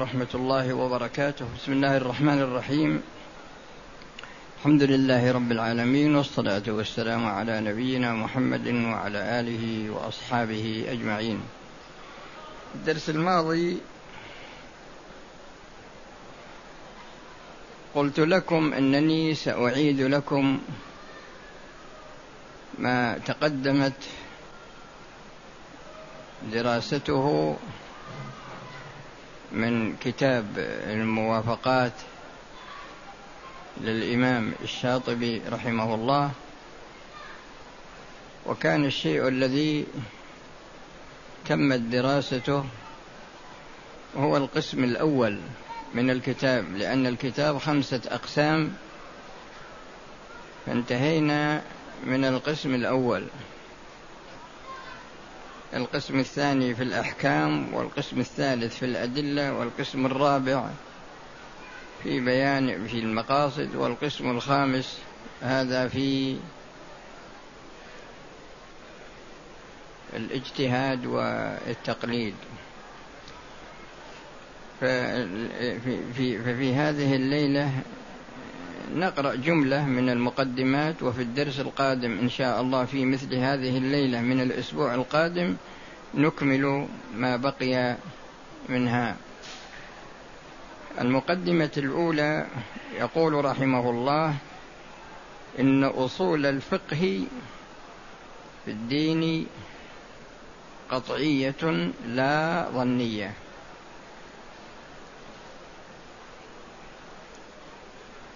ورحمة الله وبركاته. بسم الله الرحمن الرحيم. الحمد لله رب العالمين والصلاة والسلام على نبينا محمد وعلى آله وأصحابه أجمعين. الدرس الماضي قلت لكم أنني سأعيد لكم ما تقدمت دراسته من كتاب الموافقات للإمام الشاطبي رحمه الله وكان الشيء الذي تمت دراسته هو القسم الأول من الكتاب لأن الكتاب خمسة أقسام فانتهينا من القسم الأول. القسم الثاني في الأحكام والقسم الثالث في الأدلة والقسم الرابع في بيان في المقاصد والقسم الخامس هذا في الاجتهاد والتقليد. ففي في, في هذه الليلة نقرأ جملة من المقدمات وفي الدرس القادم إن شاء الله في مثل هذه الليلة من الأسبوع القادم نكمل ما بقي منها. المقدمة الأولى يقول رحمه الله إن أصول الفقه في الدين قطعية لا ظنية.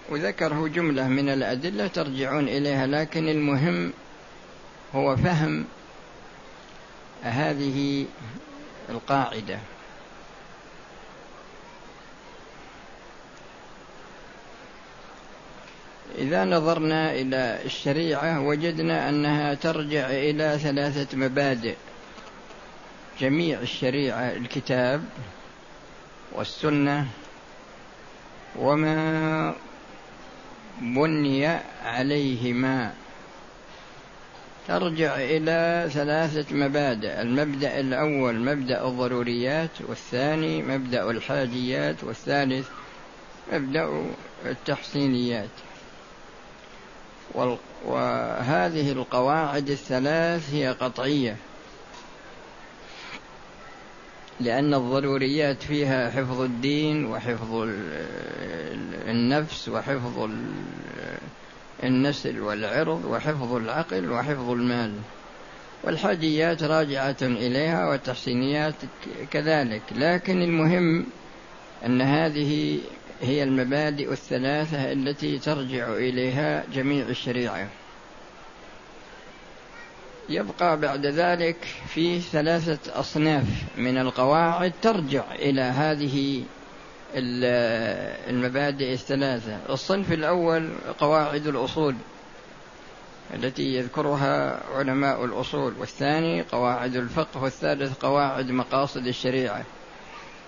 وذكره جملة من الأدلة ترجعون إليها لكن المهم هو فهم هذه القاعدة. إذا نظرنا إلى الشريعة وجدنا أنها ترجع إلى ثلاثة مبادئ. جميع الشريعة الكتاب والسنة وما بني عليهما. ترجع إلى ثلاثة مبادئ المبدأ الأول مبدأ الضروريات والثاني مبدأ الحاجيات والثالث مبدأ التحسينيات وهذه القواعد الثلاث هي قطعية. لأن الضروريات فيها حفظ الدين وحفظ النفس وحفظ النسل والعرض وحفظ العقل وحفظ المال. والحاجيات راجعة إليها والتحسينيات كذلك. لكن المهم أن هذه هي المبادئ الثلاثة التي ترجع إليها جميع الشريعة. يبقى بعد ذلك في ثلاثة أصناف من القواعد ترجع إلى هذه المبادئ الثلاثة. الصنف الأول قواعد الأصول التي يذكرها علماء الأصول والثاني قواعد الفقه والثالث قواعد مقاصد الشريعة.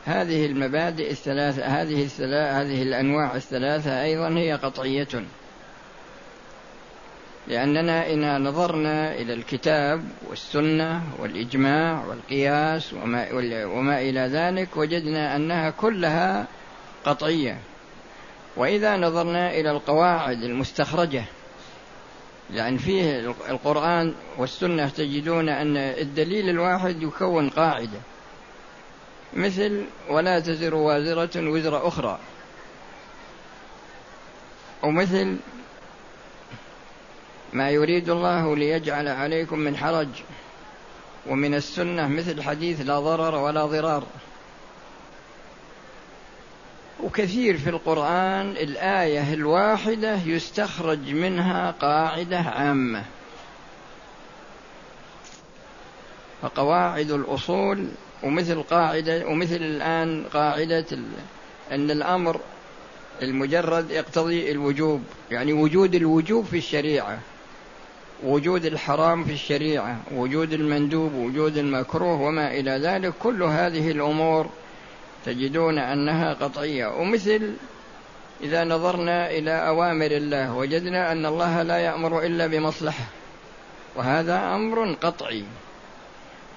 هذه المبادئ الثلاثة هذه الثلاثة هذه الأنواع الثلاثة أيضا هي قطعية. لأننا إن نظرنا إلى الكتاب والسنة والإجماع والقياس وما, وما إلى ذلك وجدنا أنها كلها قطعية. وإذا نظرنا إلى القواعد المستخرجة لأن فيه القرآن والسنة تجدون أن الدليل الواحد يكون قاعدة. مثل ولا تزر وازرة وزر أخرى. ومثل ما يريد الله ليجعل عليكم من حرج ومن السنة مثل حديث لا ضرر ولا ضرار. وكثير في القرآن الآية الواحدة يستخرج منها قاعدة عامة. فقواعد الأصول ومثل قاعدة ومثل الآن قاعدة أن الأمر المجرد يقتضي الوجوب يعني وجود الوجوب في الشريعة. وجود الحرام في الشريعة وجود المندوب وجود المكروه وما إلى ذلك كل هذه الأمور تجدون أنها قطعية. ومثل إذا نظرنا إلى أوامر الله وجدنا أن الله لا يأمر إلا بمصلحة وهذا أمر قطعي.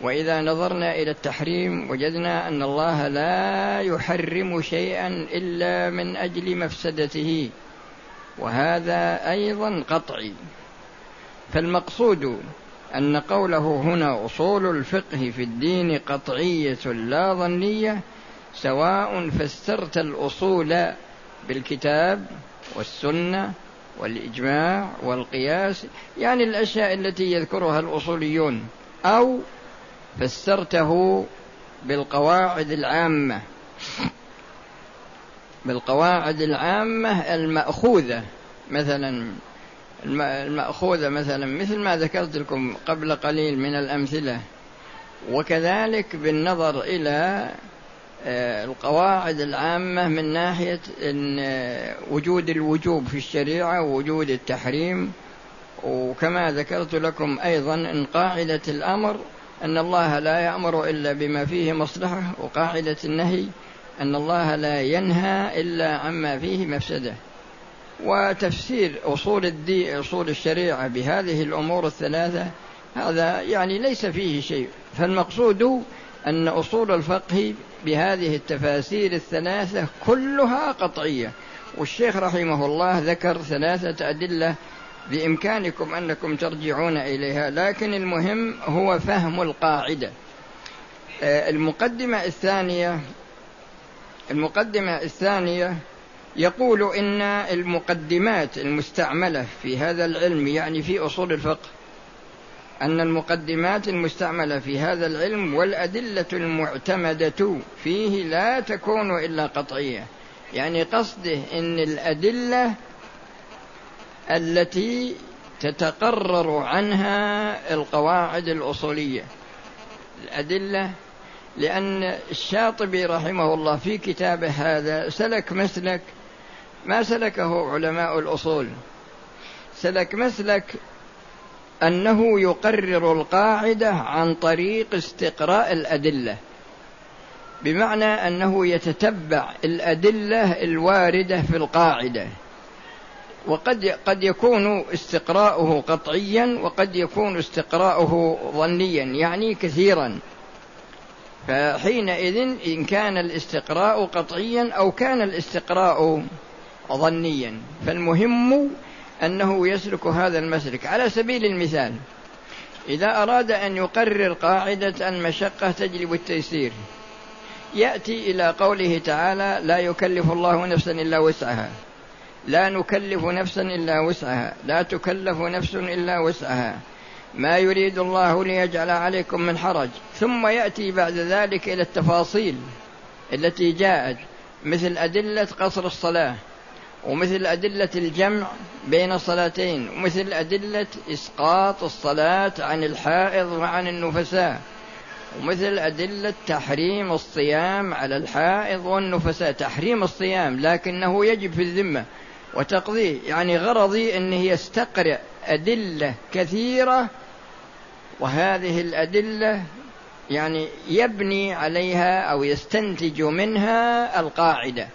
وإذا نظرنا إلى التحريم وجدنا أن الله لا يحرم شيئا إلا من أجل مفسدته وهذا أيضا قطعي. فالمقصود أن قوله هنا أصول الفقه في الدين قطعية لا ظنية سواء فسرت الأصول بالكتاب والسنة والإجماع والقياس يعني الأشياء التي يذكرها الأصوليون أو فسرته بالقواعد العامة. بالقواعد العامة المأخوذة مثلا المأخوذة مثلا مثل ما ذكرت لكم قبل قليل من الأمثلة. وكذلك بالنظر إلى آه، القواعد العامة من ناحية آه، وجود الوجوب في الشريعة ووجود التحريم. وكما ذكرت لكم أيضا إن قاعدة الأمر أن الله لا يأمر إلا بما فيه مصلحة. وقاعدة النهي أن الله لا ينهى إلا عما فيه مفسدة. وتفسير أصول الدين أصول الشريعة بهذه الأمور الثلاثة هذا يعني ليس فيه شيء. فالمقصود أن أصول الفقه بهذه التفاسير الثلاثة كلها قطعية. والشيخ رحمه الله ذكر ثلاثة أدلة بإمكانكم أنكم ترجعون إليها لكن المهم هو فهم القاعدة. آه، المقدمة الثانية المقدمة الثانية يقول إن المقدمات المستعملة في هذا العلم يعني في أصول الفقه أن المقدمات المستعملة في هذا العلم والأدلة المعتمدة فيه لا تكون إلا قطعية. يعني قصده أن الأدلة التي تتقرر عنها القواعد الأصولية. الأدلة لأن الشاطبي رحمه الله في كتابه هذا سلك مسلك ما سلكه علماء الأصول. سلك مسلك أنه يقرر القاعدة عن طريق استقراء الأدلة بمعنى أنه يتتبع الأدلة الواردة في القاعدة. وقد قد يكون استقراؤه قطعيا وقد يكون استقراؤه ظنيا يعني كثيرا. فحينئذ إن كان الاستقراء قطعيا أو كان الاستقراء ظنيا. فالمهم أنه يسلك هذا المسلك. على سبيل المثال إذا أراد أن يقرر قاعدة المشقة تجلب التيسير. يأتي إلى قوله تعالى لا يكلف الله نفسا إلا وسعها. لا نكلف نفسا إلا وسعها. لا تكلف نفس إلا وسعها. ما يريد الله ليجعل عليكم من حرج. ثم يأتي بعد ذلك إلى التفاصيل التي جاءت مثل أدلة قصر الصلاة. ومثل أدلة الجمع بين الصلاتين ومثل أدلة إسقاط الصلاة عن الحائض وعن النفساء ومثل أدلة تحريم الصيام على الحائض والنفساء. تحريم الصيام لكنه يجب في الذمة وتقضيه يعني غرضي أنه يستقرئ أدلة كثيرة وهذه الأدلة يعني يبني عليها أو يستنتج منها القاعدة.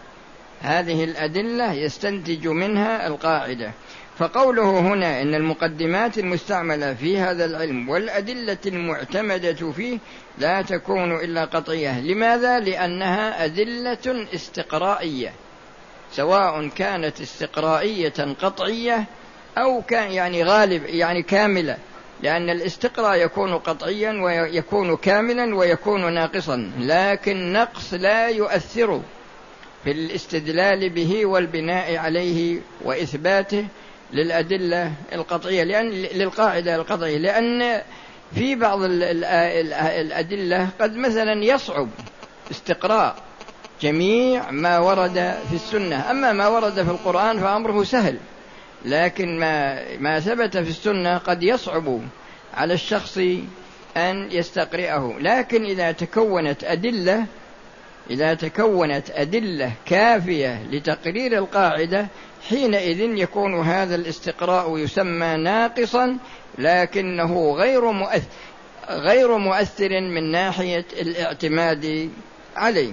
هذه الأدلة يستنتج منها القاعدة. فقوله هنا إن المقدمات المستعملة في هذا العلم والأدلة المعتمدة فيه لا تكون إلا قطعية. لماذا؟ لأنها أدلة استقرائية. سواء كانت استقرائية قطعية أو كان يعني غالب يعني كاملة. لأن الاستقراء يكون قطعيا ويكون كاملا ويكون ناقصا. لكن نقص لا يؤثر. في الاستدلال به والبناء عليه وإثباته للأدلة القطعية لأن للقاعدة القطعية لأن في بعض الأدلة قد مثلا يصعب استقراء جميع ما ورد في السنة. أما ما ورد في القرآن فأمره سهل لكن ما ما ثبت في السنة قد يصعب على الشخص أن يستقرئه. لكن إذا تكونت أدلة إذا تكونت أدلة كافية لتقرير القاعدة حينئذ يكون هذا الاستقراء يسمى ناقصا لكنه غير مؤثر غير مؤثر من ناحية الاعتماد عليه.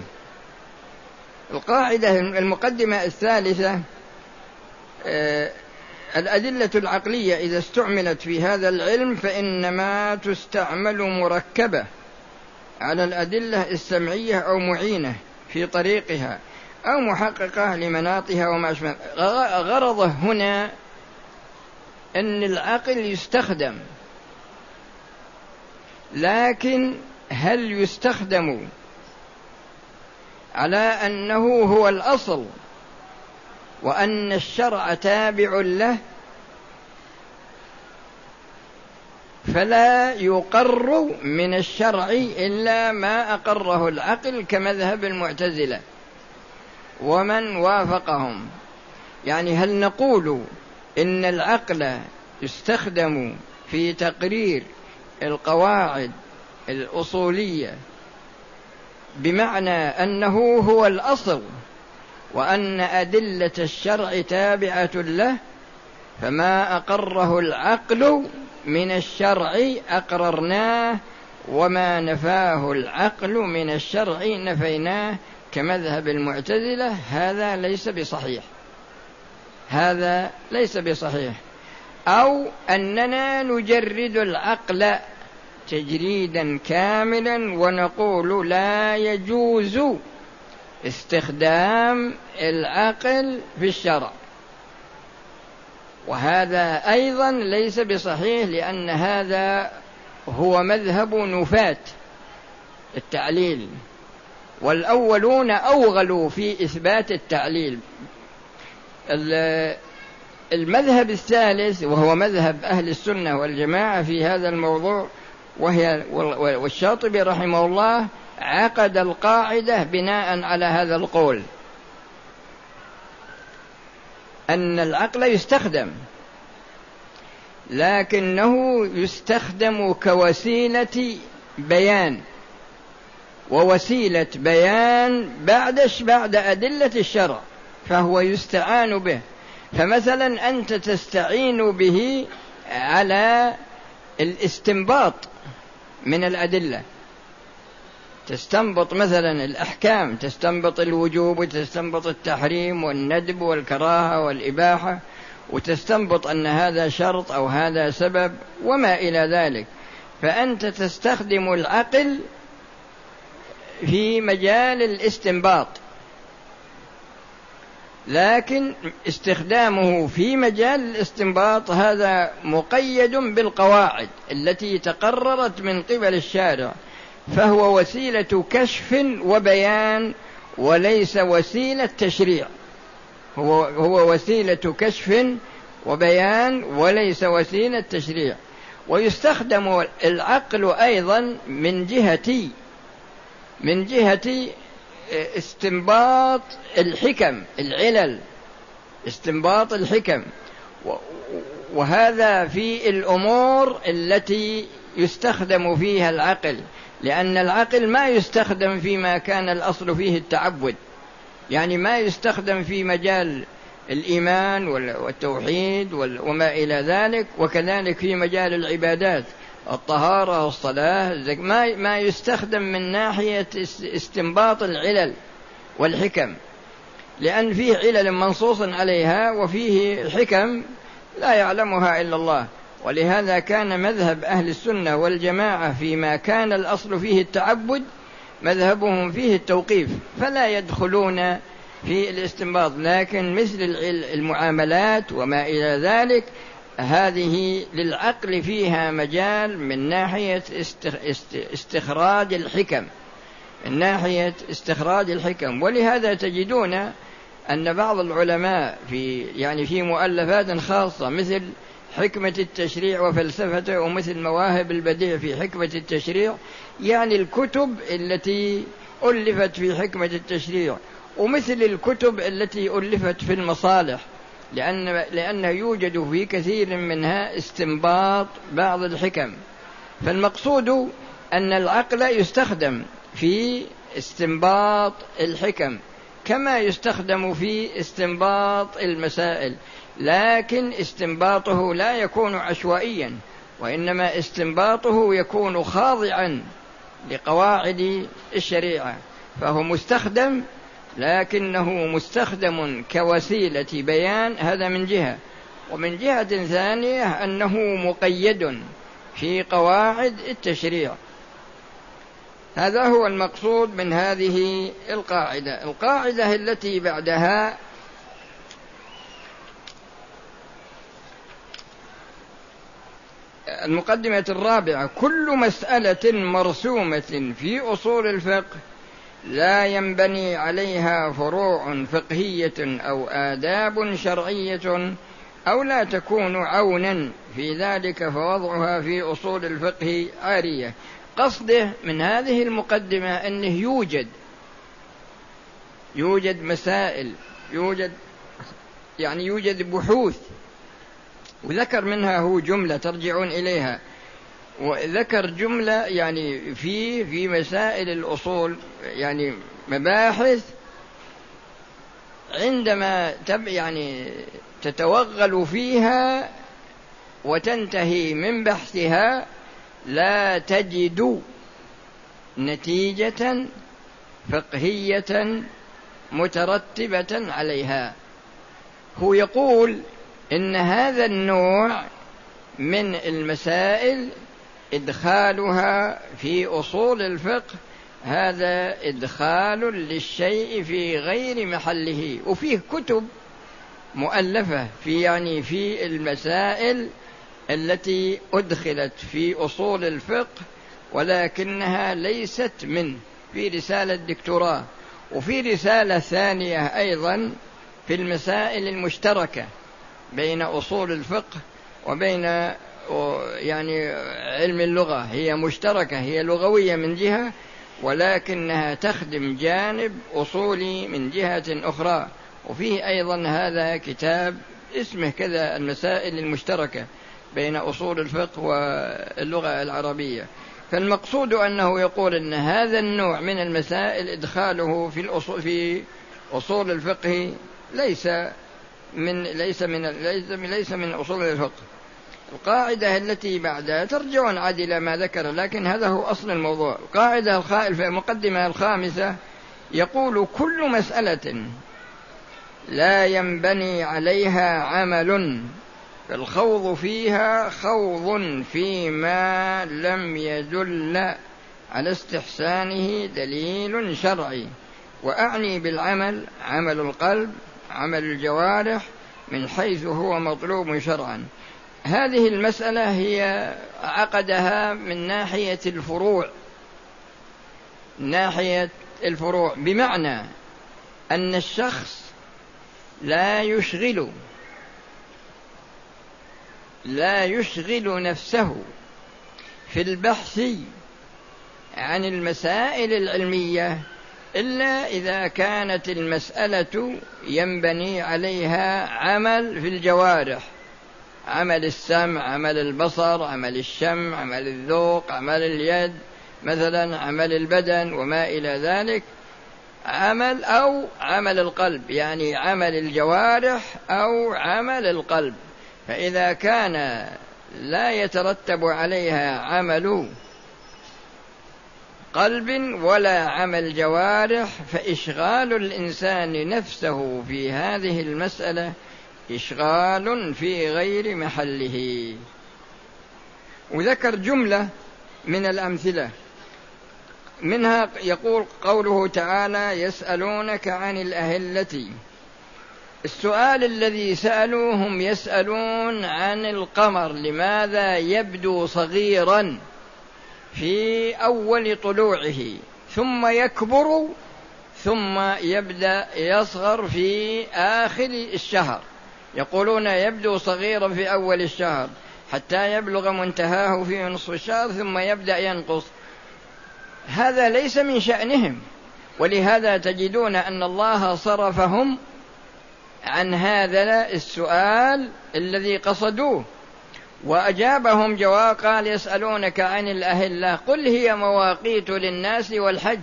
القاعدة المقدمة الثالثة آه، الأدلة العقلية إذا استعملت في هذا العلم فإنما تستعمل مركبة. على الأدلة السمعية أو معينة في طريقها أو محققة لمناطها وما أشبه غرضه هنا أن العقل يستخدم. لكن هل يستخدم على أنه هو الأصل وأن الشرع تابع له؟ فلا يقر من الشرع إلا ما أقره العقل كمذهب المعتزلة ومن وافقهم. يعني هل نقول إن العقل يستخدم في تقرير القواعد الأصولية بمعنى أنه هو الأصل وأن أدلة الشرع تابعة له فما أقره العقل من الشرع أقررناه وما نفاه العقل من الشرع نفيناه كمذهب المعتزلة. هذا ليس بصحيح. هذا ليس بصحيح. أو أننا نجرد العقل تجريدا كاملا ونقول لا يجوز استخدام العقل في الشرع. وهذا أيضا ليس بصحيح لأن هذا هو مذهب نفاة التعليل والأولون أوغلوا في إثبات التعليل. المذهب الثالث وهو مذهب أهل السنة والجماعة في هذا الموضوع وهي والشاطبي رحمه الله عقد القاعدة بناء على هذا القول. أن العقل يستخدم لكنه يستخدم كوسيلة بيان ووسيلة بيان بعد بعد أدلة الشرع فهو يستعان به. فمثلا أنت تستعين به على الاستنباط من الأدلة. تستنبط مثلا الأحكام تستنبط الوجوب وتستنبط التحريم والندب والكراهة والإباحة وتستنبط أن هذا شرط أو هذا سبب وما إلى ذلك. فأنت تستخدم العقل في مجال الاستنباط. لكن استخدامه في مجال الاستنباط هذا مقيد بالقواعد التي تقررت من قبل الشارع. فهو وسيلة كشف وبيان وليس وسيلة تشريع. هو هو وسيلة كشف وبيان وليس وسيلة تشريع. ويستخدم العقل أيضا من جهة من جهة استنباط الحكم العلل استنباط الحكم. وهذا في الأمور التي يستخدم فيها العقل. لأن العقل ما يستخدم فيما كان الأصل فيه التعبد. يعني ما يستخدم في مجال الإيمان والتوحيد وما إلى ذلك وكذلك في مجال العبادات. الطهارة والصلاة ما ما يستخدم من ناحية استنباط العلل والحكم. لأن فيه علل منصوص عليها وفيه حكم لا يعلمها إلا الله. ولهذا كان مذهب أهل السنة والجماعة فيما كان الأصل فيه التعبد مذهبهم فيه التوقيف فلا يدخلون في الاستنباط. لكن مثل المعاملات وما إلى ذلك هذه للعقل فيها مجال من ناحية استخراج الحكم من ناحية استخراج الحكم. ولهذا تجدون أن بعض العلماء في يعني في مؤلفات خاصة مثل حكمة التشريع وفلسفته ومثل مواهب البديع في حكمة التشريع يعني الكتب التي ألفت في حكمة التشريع ومثل الكتب التي ألفت في المصالح لأن لأنه يوجد في كثير منها استنباط بعض الحكم. فالمقصود أن العقل يستخدم في استنباط الحكم كما يستخدم في استنباط المسائل. لكن استنباطه لا يكون عشوائيا وإنما استنباطه يكون خاضعا لقواعد الشريعة فهو مستخدم لكنه مستخدم كوسيلة بيان هذا من جهة. ومن جهة ثانية أنه مقيد في قواعد التشريع. هذا هو المقصود من هذه القاعدة. القاعدة التي بعدها المقدمة الرابعة كل مسألة مرسومة في أصول الفقه لا ينبني عليها فروع فقهية أو آداب شرعية أو لا تكون عونا في ذلك فوضعها في أصول الفقه عارية. قصده من هذه المقدمة أنه يوجد يوجد مسائل يوجد يعني يوجد بحوث وذكر منها هو جملة ترجعون إليها. وذكر جملة يعني في في مسائل الأصول يعني مباحث عندما تب يعني تتوغل فيها وتنتهي من بحثها لا تجد نتيجة فقهية مترتبة عليها. هو يقول إن هذا النوع من المسائل إدخالها في أصول الفقه هذا إدخال للشيء في غير محله. وفيه كتب مؤلفة في يعني في المسائل التي أدخلت في أصول الفقه ولكنها ليست منه في رسالة دكتوراه وفي رسالة ثانية أيضا في المسائل المشتركة. بين أصول الفقه وبين يعني علم اللغة. هي مشتركة هي لغوية من جهة ولكنها تخدم جانب أصولي من جهة أخرى. وفيه أيضا هذا كتاب اسمه كذا المسائل المشتركة بين أصول الفقه واللغة العربية. فالمقصود أنه يقول أن هذا النوع من المسائل إدخاله في الأصول في أصول الفقه ليس من ليس من ليس ليس من أصول الفقه. القاعدة التي بعدها ترجعون عاد إلى ما ذكر لكن هذا هو أصل الموضوع. القاعدة المقدمة الخامسة يقول كل مسألة لا ينبني عليها عمل فالخوض فيها خوض فيما لم يدل على استحسانه دليل شرعي. وأعني بالعمل عمل القلب عمل الجوارح من حيث هو مطلوب شرعا. هذه المسألة هي عقدها من ناحية الفروع. ناحية الفروع. بمعنى أن الشخص لا يشغل لا يشغل نفسه في البحث عن المسائل العلمية إلا إذا كانت المسألة ينبني عليها عمل في الجوارح. عمل السمع عمل البصر عمل الشم عمل الذوق عمل اليد مثلا عمل البدن وما إلى ذلك. عمل أو عمل القلب يعني عمل الجوارح أو عمل القلب. فإذا كان لا يترتب عليها عمل قلب ولا عمل جوارح فإشغال الإنسان نفسه في هذه المسألة إشغال في غير محله. وذكر جملة من الأمثلة. منها يقول قوله تعالى يسألونك عن الأهلة. السؤال الذي سألوه هم يسألون عن القمر لماذا يبدو صغيرا؟ في أول طلوعه ثم يكبر ثم يبدأ يصغر في آخر الشهر. يقولون يبدو صغيرا في أول الشهر حتى يبلغ منتهاه في نصف الشهر ثم يبدأ ينقص. هذا ليس من شأنهم ولهذا تجدون أن الله صرفهم عن هذا السؤال الذي قصدوه. وأجابهم جواب قال يسألونك عن الأهلة قل هي مواقيت للناس والحج.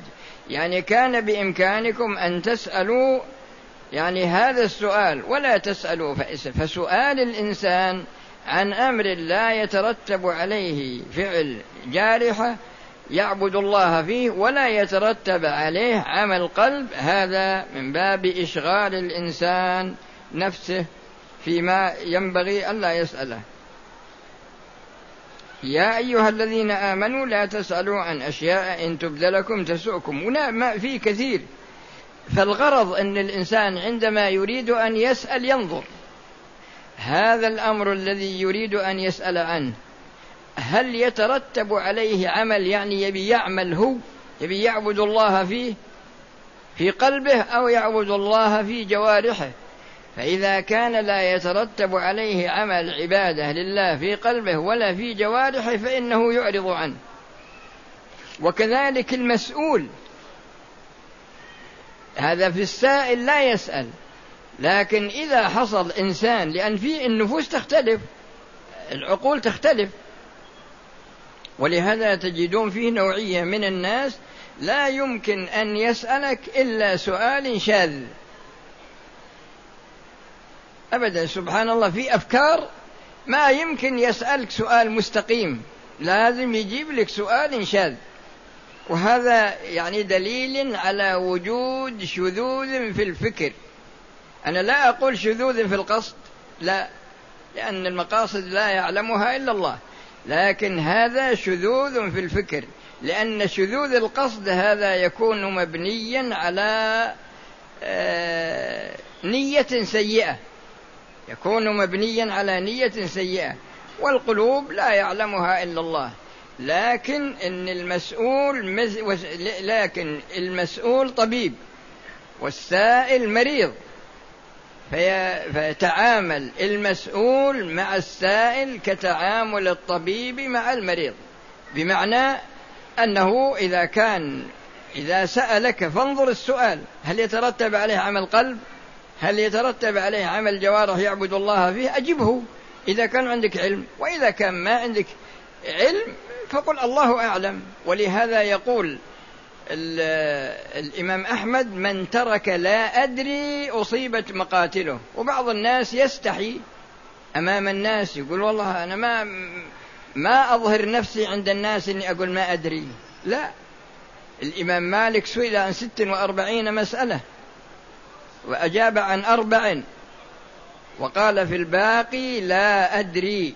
يعني كان بإمكانكم أن تسألوا يعني هذا السؤال ولا تسألوا فسؤال الإنسان عن أمر لا يترتب عليه فعل جارحة يعبد الله فيه ولا يترتب عليه عمل قلب. هذا من باب إشغال الإنسان نفسه فيما ينبغي ألا يسأله. يا أيها الذين آمنوا لا تسألوا عن أشياء إن تبد لكم تسؤكم. هنا ما في كثير. فالغرض أن الإنسان عندما يريد أن يسأل ينظر. هذا الأمر الذي يريد أن يسأل عنه. هل يترتب عليه عمل يعني يبي يعمل هو؟ يبي يعبد الله فيه في قلبه أو يعبد الله في جوارحه؟ فإذا كان لا يترتب عليه عمل عبادة لله في قلبه ولا في جوارحه فإنه يعرض عنه. وكذلك المسؤول هذا في السائل لا يسأل لكن إذا حصل إنسان لأن في النفوس تختلف العقول تختلف. ولهذا تجدون فيه نوعية من الناس لا يمكن أن يسألك إلا سؤال شاذ. أبدا. سبحان الله في أفكار ما يمكن يسألك سؤال مستقيم. لازم يجيب لك سؤال شاذ وهذا يعني دليل على وجود شذوذ في الفكر. أنا لا أقول شذوذ في القصد لا لأن المقاصد لا يعلمها إلا الله. لكن هذا شذوذ في الفكر. لأن شذوذ القصد هذا يكون مبنيا على آه، نية سيئة. يكون مبنيا على نية سيئة والقلوب لا يعلمها إلا الله. لكن إن المسؤول لكن المسؤول طبيب والسائل مريض فيتعامل المسؤول مع السائل كتعامل الطبيب مع المريض. بمعنى أنه إذا كان إذا سألك فانظر السؤال هل يترتب عليه عمل قلب؟ هل يترتب عليه عمل جوارح يعبد الله فيه؟ أجبه. إذا كان عندك علم وإذا كان ما عندك علم فقل الله أعلم. ولهذا يقول الإمام أحمد من ترك لا أدري أصيبت مقاتله. وبعض الناس يستحي. أمام الناس يقول والله أنا ما ما أظهر نفسي عند الناس إني أقول ما أدري. لا. الإمام مالك سئل عن ست وأربعين مسألة. وأجاب عن أربع. وقال في الباقي لا أدري.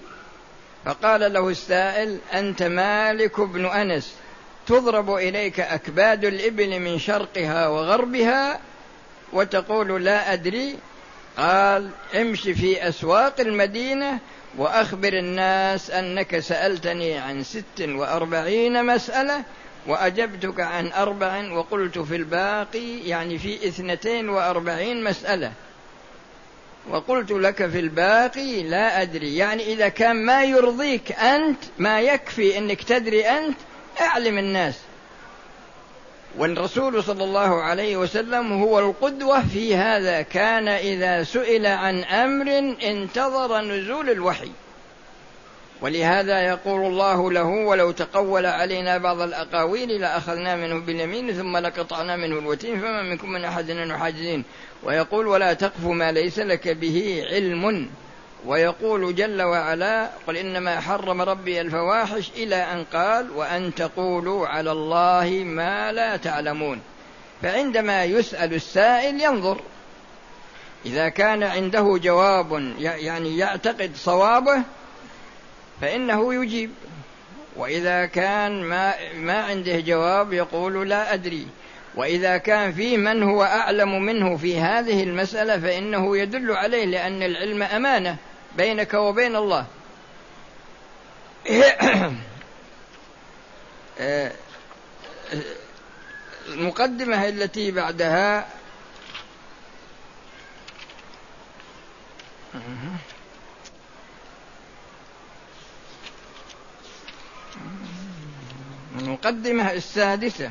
فقال له السائل أنت مالك بن أنس. تضرب إليك أكباد الإبل من شرقها وغربها وتقول لا أدري. قال امش في أسواق المدينة وأخبر الناس أنك سألتني عن ست وأربعين مسألة وأجبتك عن أربع وقلت في الباقي يعني في اثنتين وأربعين مسألة. وقلت لك في الباقي لا أدري يعني إذا كان ما يرضيك أنت ما يكفي أنك تدري أنت أعلم الناس. والرسول صلى الله عليه وسلم هو القدوة في هذا كان إذا سئل عن أمر انتظر نزول الوحي. ولهذا يقول الله له ولو تقول علينا بعض الأقاويل لأخذنا منه باليمين ثم لقطعنا منه الوتين فما منكم من أحد حاجزين ويقول ولا تقف ما ليس لك به علم. ويقول جل وعلا قل إنما حرم ربي الفواحش إلى أن قال وأن تقولوا على الله ما لا تعلمون. فعندما يسأل السائل ينظر. إذا كان عنده جواب يعني يعتقد صوابه فإنه يجيب. وإذا كان ما ما عنده جواب يقول لا أدري. وإذا كان في من هو أعلم منه في هذه المسألة فإنه يدل عليه لأن العلم أمانة بينك وبين الله. المقدمة التي بعدها. المقدمة السادسة.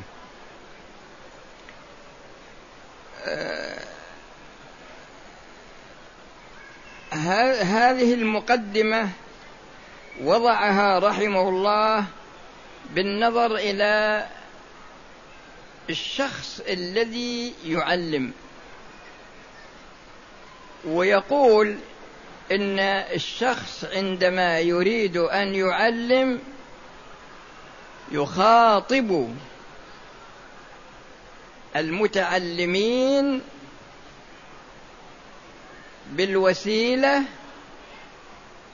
هذه المقدمة وضعها رحمه الله بالنظر إلى الشخص الذي يعلم. ويقول إن الشخص عندما يريد أن يعلم يخاطب المتعلمين بالوسيلة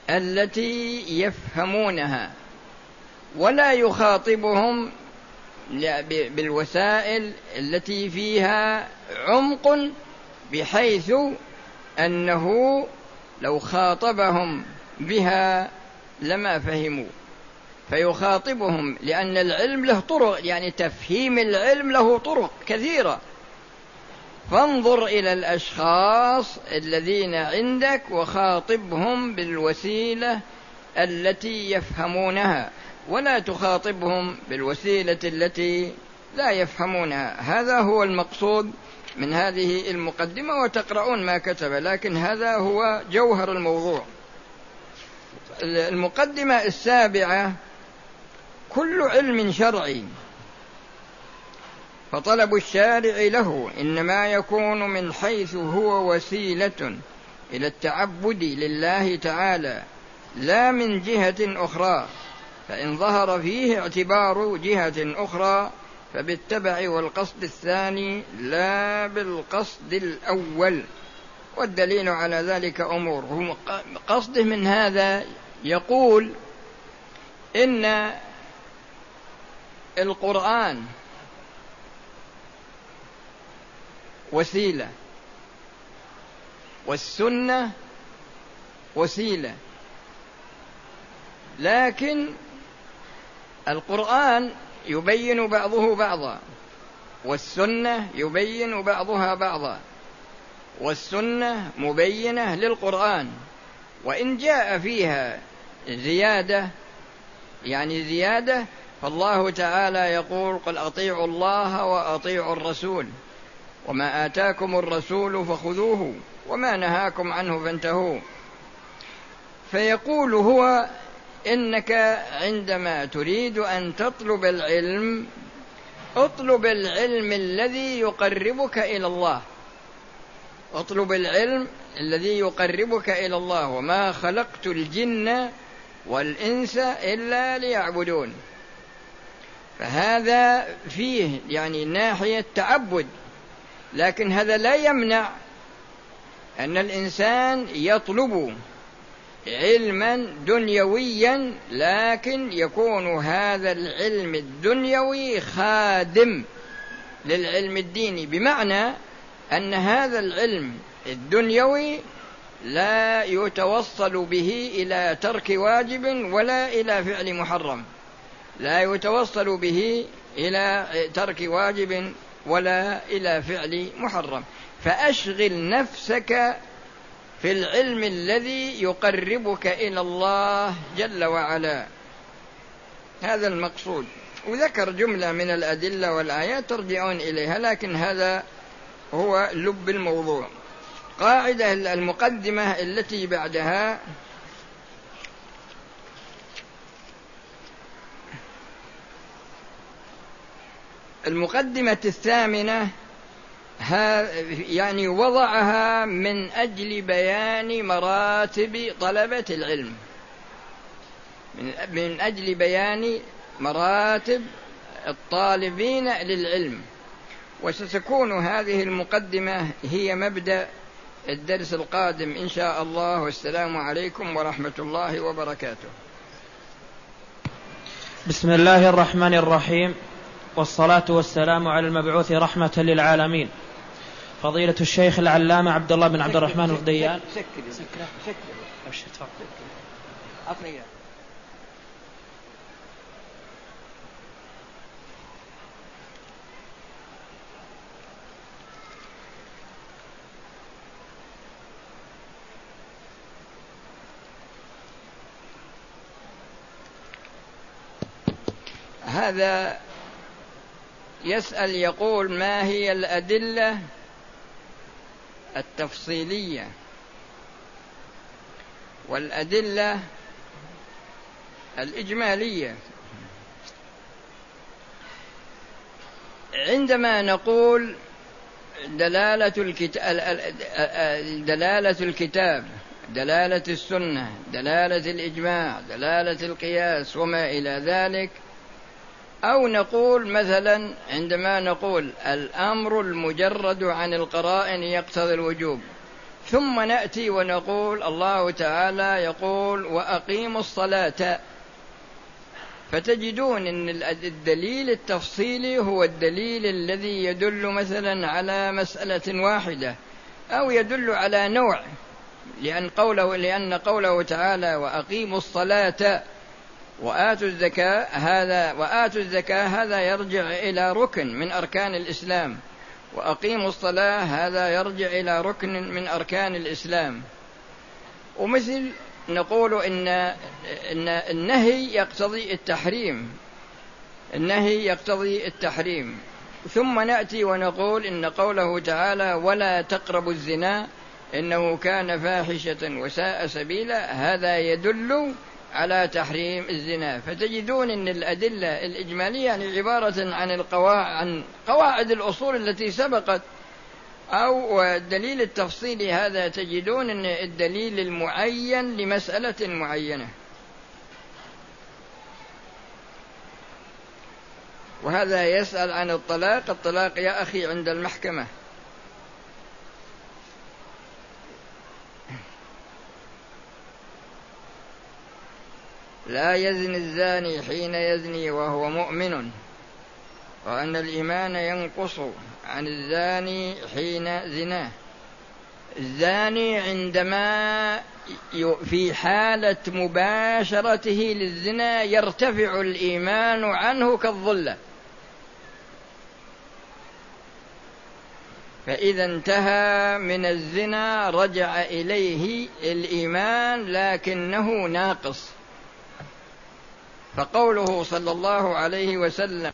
التي يفهمونها ولا يخاطبهم بالوسائل التي فيها عمق بحيث أنه لو خاطبهم بها لما فهموا. فيخاطبهم لأن العلم له طرق يعني تفهيم العلم له طرق كثيرة. فانظر إلى الأشخاص الذين عندك وخاطبهم بالوسيلة التي يفهمونها ولا تخاطبهم بالوسيلة التي لا يفهمونها. هذا هو المقصود من هذه المقدمة وتقرؤون ما كتب لكن هذا هو جوهر الموضوع. المقدمة السابعة كل علم شرعي. فطلب الشارع له إنما يكون من حيث هو وسيلة إلى التعبد لله تعالى لا من جهة أخرى. فإن ظهر فيه اعتبار جهة أخرى فبالتبع والقصد الثاني لا بالقصد الأول. والدليل على ذلك أمور. قصده من هذا يقول إن القرآن وسيلة والسنة وسيلة. لكن القرآن يبين بعضه بعضا والسنة يبين بعضها بعضا والسنة مبينة للقرآن. وإن جاء فيها زيادة يعني زيادة فالله تعالى يقول قل أطيعوا الله وأطيعوا الرسول وما آتاكم الرسول فخذوه وما نهاكم عنه فانتهوا. فيقول هو إنك عندما تريد أن تطلب العلم اطلب العلم الذي يقربك إلى الله. اطلب العلم الذي يقربك إلى الله وما خلقت الجن والإنس إلا ليعبدون. فهذا فيه يعني ناحية تعبد لكن هذا لا يمنع أن الإنسان يطلب علما دنيويا لكن يكون هذا العلم الدنيوي خادم للعلم الديني. بمعنى أن هذا العلم الدنيوي لا يتوصل به إلى ترك واجب ولا إلى فعل محرم. لا يتوصل به إلى ترك واجب ولا إلى فعل محرم. فأشغل نفسك في العلم الذي يقربك إلى الله جل وعلا. هذا المقصود. وذكر جملة من الأدلة والآيات ترجعون إليها لكن هذا هو لب الموضوع. قاعدة المقدمة التي بعدها المقدمة الثامنة يعني وضعها من أجل بيان مراتب طلبة العلم. من أجل بيان مراتب الطالبين للعلم. وستكون هذه المقدمة هي مبدأ الدرس القادم إن شاء الله. والسلام عليكم ورحمة الله وبركاته. بسم الله الرحمن الرحيم. والصلاة والسلام على المبعوث رحمة للعالمين. فضيلة الشيخ العلامة عبد الله بن عبد الرحمن الغديان هذا يسأل يقول ما هي الأدلة التفصيلية؟ والأدلة الإجمالية. عندما نقول دلالة الكتاب دلالة الكتاب دلالة السنة دلالة الإجماع دلالة القياس وما إلى ذلك أو نقول مثلا عندما نقول الأمر المجرد عن القرائن يقتضي الوجوب ثم نأتي ونقول الله تعالى يقول وأقيموا الصلاة. فتجدون إن الدليل التفصيلي هو الدليل الذي يدل مثلا على مسألة واحدة أو يدل على نوع لأن قوله لأن قوله تعالى وأقيموا الصلاة وآتوا الزكاة هذا وآتوا الزكاة هذا يرجع إلى ركن من أركان الإسلام. وأقيموا الصلاة هذا يرجع إلى ركن من أركان الإسلام. ومثل نقول إن إن النهي يقتضي التحريم. النهي يقتضي التحريم. ثم نأتي ونقول إن قوله تعالى ولا تقربوا الزنا إنه كان فاحشة وساء سبيلا. هذا يدل على تحريم الزنا فتجدون إن الأدلة الإجمالية يعني عبارة عن القواعد عن قواعد الأصول التي سبقت أو الدليل التفصيلي هذا تجدون أن الدليل المعين لمسألة معينة. وهذا يسأل عن الطلاق الطلاق يا أخي عند المحكمة. لا يزني الزاني حين يزني وهو مؤمن وأن الإيمان ينقص عن الزاني حين زناه. الزاني عندما في حالة مباشرته للزنا يرتفع الإيمان عنه كالظلة فإذا انتهى من الزنا رجع إليه الإيمان لكنه ناقص. فقوله صلى الله عليه وسلم